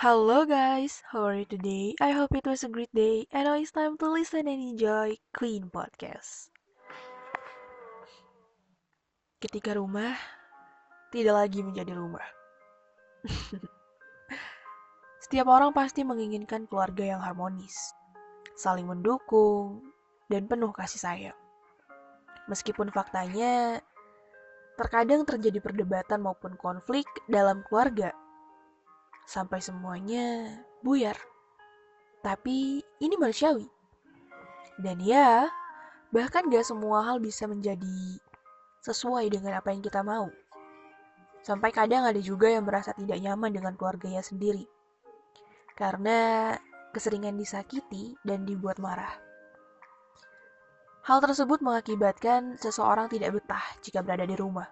Hello guys, how are you today? I hope it was a great day and now it's time to listen and enjoy Queen Podcast. Ketika rumah tidak lagi menjadi rumah. Setiap orang pasti menginginkan keluarga yang harmonis, saling mendukung, dan penuh kasih sayang. Meskipun faktanya terkadang terjadi perdebatan maupun konflik dalam keluarga sampai semuanya buyar. Tapi ini manusiawi. Dan ya, bahkan gak semua hal bisa menjadi sesuai dengan apa yang kita mau. Sampai kadang ada juga yang merasa tidak nyaman dengan keluarganya sendiri. Karena keseringan disakiti dan dibuat marah. Hal tersebut mengakibatkan seseorang tidak betah jika berada di rumah.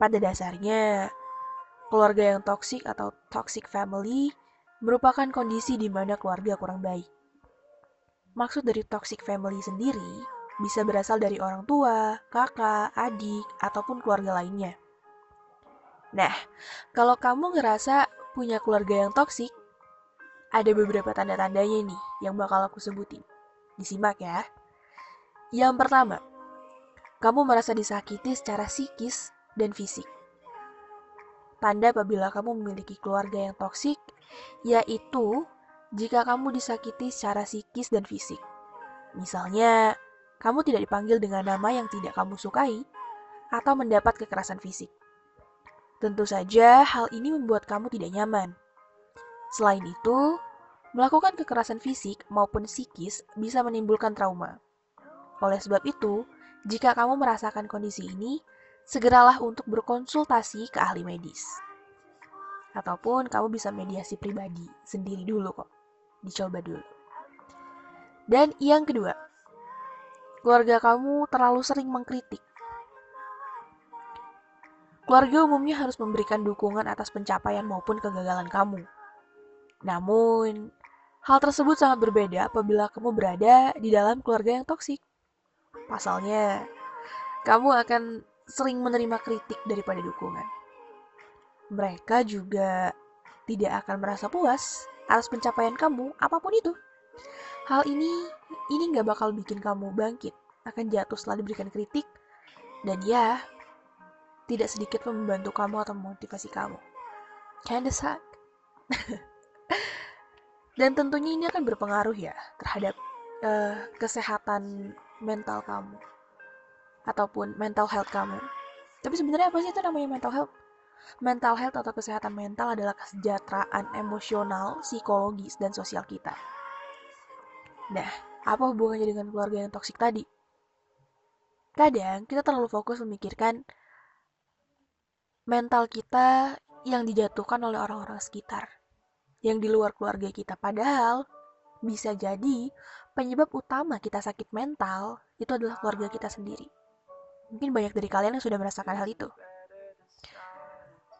Pada dasarnya, Keluarga yang toksik atau toxic family merupakan kondisi di mana keluarga kurang baik. Maksud dari toxic family sendiri bisa berasal dari orang tua, kakak, adik, ataupun keluarga lainnya. Nah, kalau kamu ngerasa punya keluarga yang toksik, ada beberapa tanda-tandanya nih yang bakal aku sebutin. Disimak ya. Yang pertama, kamu merasa disakiti secara psikis dan fisik. Tanda apabila kamu memiliki keluarga yang toksik, yaitu jika kamu disakiti secara psikis dan fisik. Misalnya, kamu tidak dipanggil dengan nama yang tidak kamu sukai, atau mendapat kekerasan fisik. Tentu saja hal ini membuat kamu tidak nyaman. Selain itu, melakukan kekerasan fisik maupun psikis bisa menimbulkan trauma. Oleh sebab itu, jika kamu merasakan kondisi ini, segeralah untuk berkonsultasi ke ahli medis. Ataupun kamu bisa mediasi pribadi sendiri dulu kok. Dicoba dulu. Dan yang kedua, keluarga kamu terlalu sering mengkritik. Keluarga umumnya harus memberikan dukungan atas pencapaian maupun kegagalan kamu. Namun, hal tersebut sangat berbeda apabila kamu berada di dalam keluarga yang toksik. Pasalnya, kamu akan sering menerima kritik daripada dukungan. Mereka juga tidak akan merasa puas atas pencapaian kamu, apa pun itu. Hal ini, ini nggak bakal bikin kamu bangkit, akan jatuh setelah diberikan kritik, dan ya, tidak sedikit membantu kamu atau memotivasi kamu. Kinda suck. dan tentunya ini akan berpengaruh ya terhadap uh, kesehatan mental kamu ataupun mental health kamu. Tapi sebenarnya apa sih itu namanya mental health? Mental health atau kesehatan mental adalah kesejahteraan emosional, psikologis, dan sosial kita. Nah, apa hubungannya dengan keluarga yang toksik tadi? Kadang kita terlalu fokus memikirkan mental kita yang dijatuhkan oleh orang-orang sekitar, yang di luar keluarga kita. Padahal bisa jadi penyebab utama kita sakit mental itu adalah keluarga kita sendiri. Mungkin banyak dari kalian yang sudah merasakan hal itu.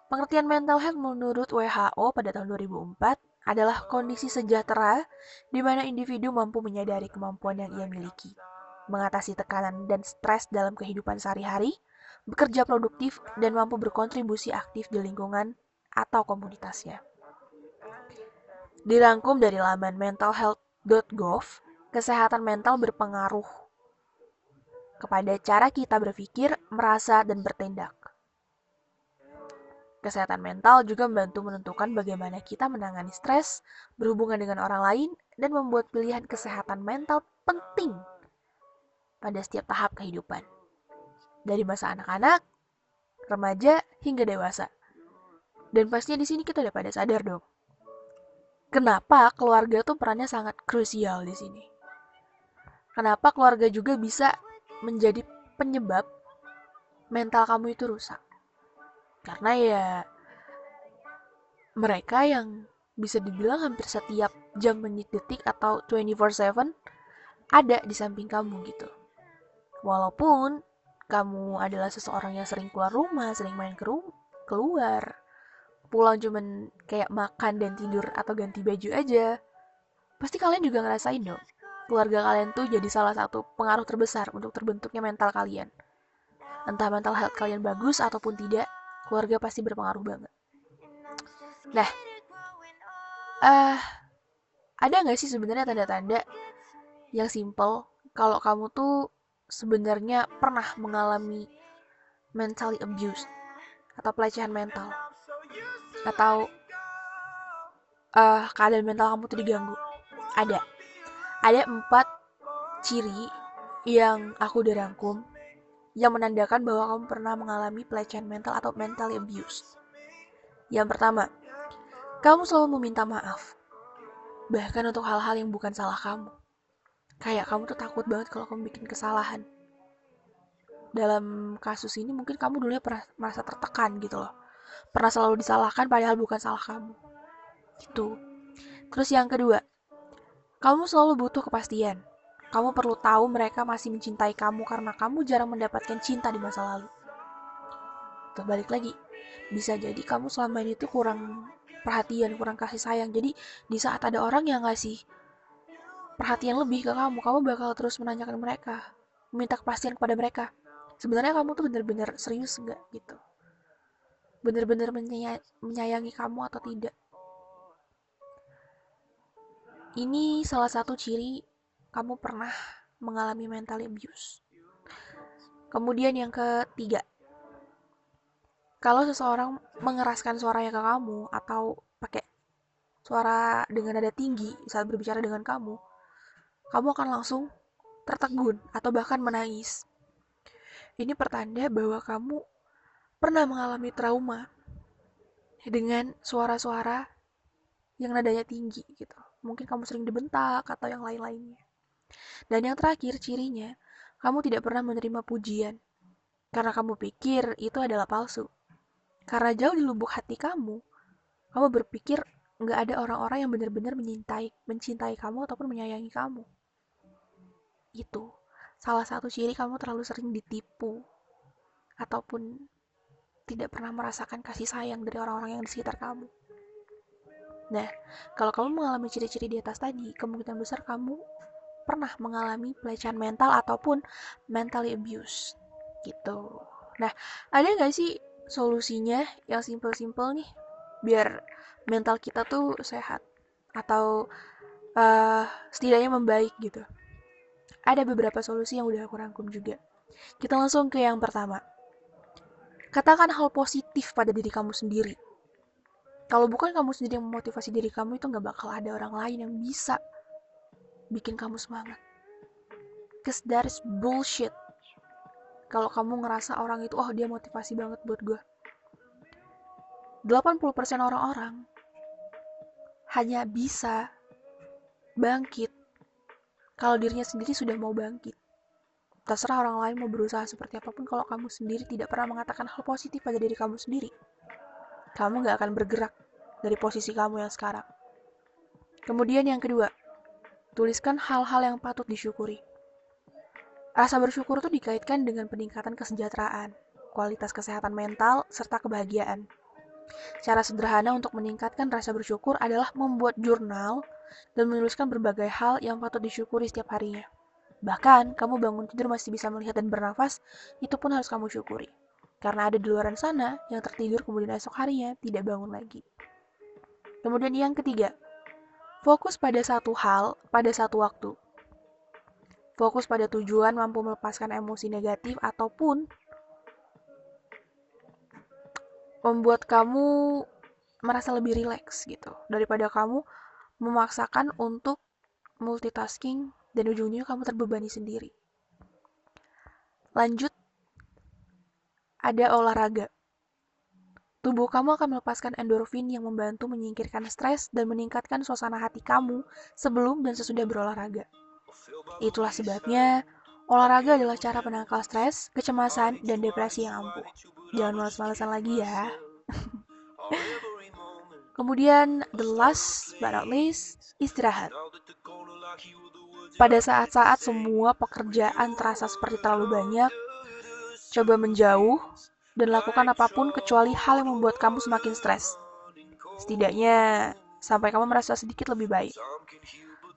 Pengertian mental health menurut WHO pada tahun 2004 adalah kondisi sejahtera di mana individu mampu menyadari kemampuan yang ia miliki, mengatasi tekanan dan stres dalam kehidupan sehari-hari, bekerja produktif, dan mampu berkontribusi aktif di lingkungan atau komunitasnya. Dirangkum dari laman mentalhealth.gov, kesehatan mental berpengaruh kepada cara kita berpikir, merasa, dan bertindak. Kesehatan mental juga membantu menentukan bagaimana kita menangani stres, berhubungan dengan orang lain, dan membuat pilihan kesehatan mental penting pada setiap tahap kehidupan. Dari masa anak-anak, remaja, hingga dewasa. Dan pastinya di sini kita udah pada sadar dong. Kenapa keluarga tuh perannya sangat krusial di sini? Kenapa keluarga juga bisa menjadi penyebab mental kamu itu rusak. Karena ya mereka yang bisa dibilang hampir setiap jam menit detik atau 24/7 ada di samping kamu gitu. Walaupun kamu adalah seseorang yang sering keluar rumah, sering main ke keluar, pulang cuman kayak makan dan tidur atau ganti baju aja, pasti kalian juga ngerasain dong keluarga kalian tuh jadi salah satu pengaruh terbesar untuk terbentuknya mental kalian. Entah mental health kalian bagus ataupun tidak, keluarga pasti berpengaruh banget. Nah, uh, ada nggak sih sebenarnya tanda-tanda yang simple kalau kamu tuh sebenarnya pernah mengalami mentally abuse atau pelecehan mental atau uh, keadaan mental kamu tuh diganggu ada ada empat ciri yang aku udah rangkum yang menandakan bahwa kamu pernah mengalami pelecehan mental atau mental abuse. Yang pertama, kamu selalu meminta maaf. Bahkan untuk hal-hal yang bukan salah kamu. Kayak kamu tuh takut banget kalau kamu bikin kesalahan. Dalam kasus ini mungkin kamu dulunya pernah merasa tertekan gitu loh. Pernah selalu disalahkan padahal bukan salah kamu. Gitu. Terus yang kedua, kamu selalu butuh kepastian kamu perlu tahu mereka masih mencintai kamu karena kamu jarang mendapatkan cinta di masa lalu. Terbalik lagi, bisa jadi kamu selama ini tuh kurang perhatian, kurang kasih sayang. Jadi di saat ada orang yang ngasih perhatian lebih ke kamu, kamu bakal terus menanyakan mereka, meminta kepastian kepada mereka. Sebenarnya kamu tuh bener-bener serius nggak gitu? Bener-bener menyayangi kamu atau tidak? Ini salah satu ciri kamu pernah mengalami mental abuse. Kemudian yang ketiga, kalau seseorang mengeraskan suaranya ke kamu atau pakai suara dengan nada tinggi saat berbicara dengan kamu, kamu akan langsung tertegun atau bahkan menangis. Ini pertanda bahwa kamu pernah mengalami trauma dengan suara-suara yang nadanya tinggi gitu. Mungkin kamu sering dibentak atau yang lain-lainnya. Dan yang terakhir cirinya, kamu tidak pernah menerima pujian. Karena kamu pikir itu adalah palsu. Karena jauh di lubuk hati kamu, kamu berpikir nggak ada orang-orang yang benar-benar mencintai, mencintai kamu ataupun menyayangi kamu. Itu salah satu ciri kamu terlalu sering ditipu ataupun tidak pernah merasakan kasih sayang dari orang-orang yang di sekitar kamu. Nah, kalau kamu mengalami ciri-ciri di atas tadi, kemungkinan besar kamu pernah mengalami pelecehan mental ataupun mentally abuse gitu. Nah, ada nggak sih solusinya yang simple-simple nih biar mental kita tuh sehat atau uh, setidaknya membaik gitu? Ada beberapa solusi yang udah aku rangkum juga. Kita langsung ke yang pertama. Katakan hal positif pada diri kamu sendiri. Kalau bukan kamu sendiri yang memotivasi diri kamu, itu nggak bakal ada orang lain yang bisa bikin kamu semangat. Cause that is bullshit. Kalau kamu ngerasa orang itu, oh dia motivasi banget buat gue. 80% orang-orang hanya bisa bangkit kalau dirinya sendiri sudah mau bangkit. Terserah orang lain mau berusaha seperti apa pun kalau kamu sendiri tidak pernah mengatakan hal positif pada diri kamu sendiri. Kamu gak akan bergerak dari posisi kamu yang sekarang. Kemudian yang kedua, Tuliskan hal-hal yang patut disyukuri. Rasa bersyukur itu dikaitkan dengan peningkatan kesejahteraan, kualitas kesehatan mental, serta kebahagiaan. Cara sederhana untuk meningkatkan rasa bersyukur adalah membuat jurnal dan menuliskan berbagai hal yang patut disyukuri setiap harinya. Bahkan, kamu bangun tidur masih bisa melihat dan bernafas, itu pun harus kamu syukuri. Karena ada di luar sana yang tertidur kemudian esok harinya tidak bangun lagi. Kemudian yang ketiga, Fokus pada satu hal pada satu waktu. Fokus pada tujuan mampu melepaskan emosi negatif ataupun membuat kamu merasa lebih rileks gitu daripada kamu memaksakan untuk multitasking dan ujungnya kamu terbebani sendiri. Lanjut, ada olahraga. Tubuh kamu akan melepaskan endorfin yang membantu menyingkirkan stres dan meningkatkan suasana hati kamu sebelum dan sesudah berolahraga. Itulah sebabnya olahraga adalah cara penangkal stres, kecemasan, dan depresi yang ampuh. Jangan males-malesan lagi ya. Kemudian, the last but not least, istirahat. Pada saat-saat semua pekerjaan terasa seperti terlalu banyak, coba menjauh dan lakukan apa pun kecuali hal yang membuat kamu semakin stres. Setidaknya sampai kamu merasa sedikit lebih baik.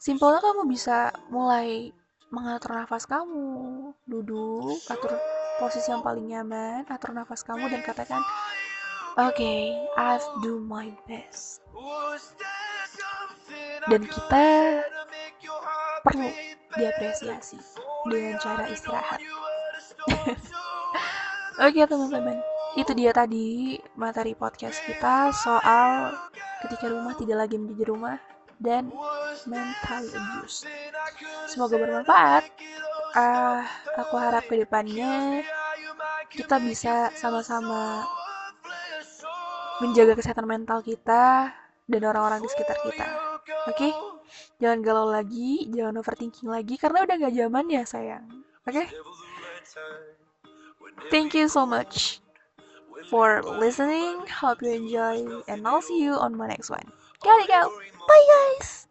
Simpelnya kamu bisa mulai mengatur nafas kamu, duduk, atur posisi yang paling nyaman, atur nafas kamu dan katakan Okay, I've do my best. Dan kita perlu diapresiasi dengan cara istirahat. Oke teman-teman, itu dia tadi materi podcast kita soal ketika rumah tidak lagi menjadi rumah dan mental abuse. Semoga bermanfaat. Uh, aku harap ke depannya kita bisa sama-sama menjaga kesehatan mental kita dan orang-orang di sekitar kita. Oke? Okay? Jangan galau lagi, jangan overthinking lagi karena udah gak zaman ya sayang. Oke? Okay? Thank you so much for listening. Hope you enjoy and I'll see you on my next one. Gotta go. Bye guys.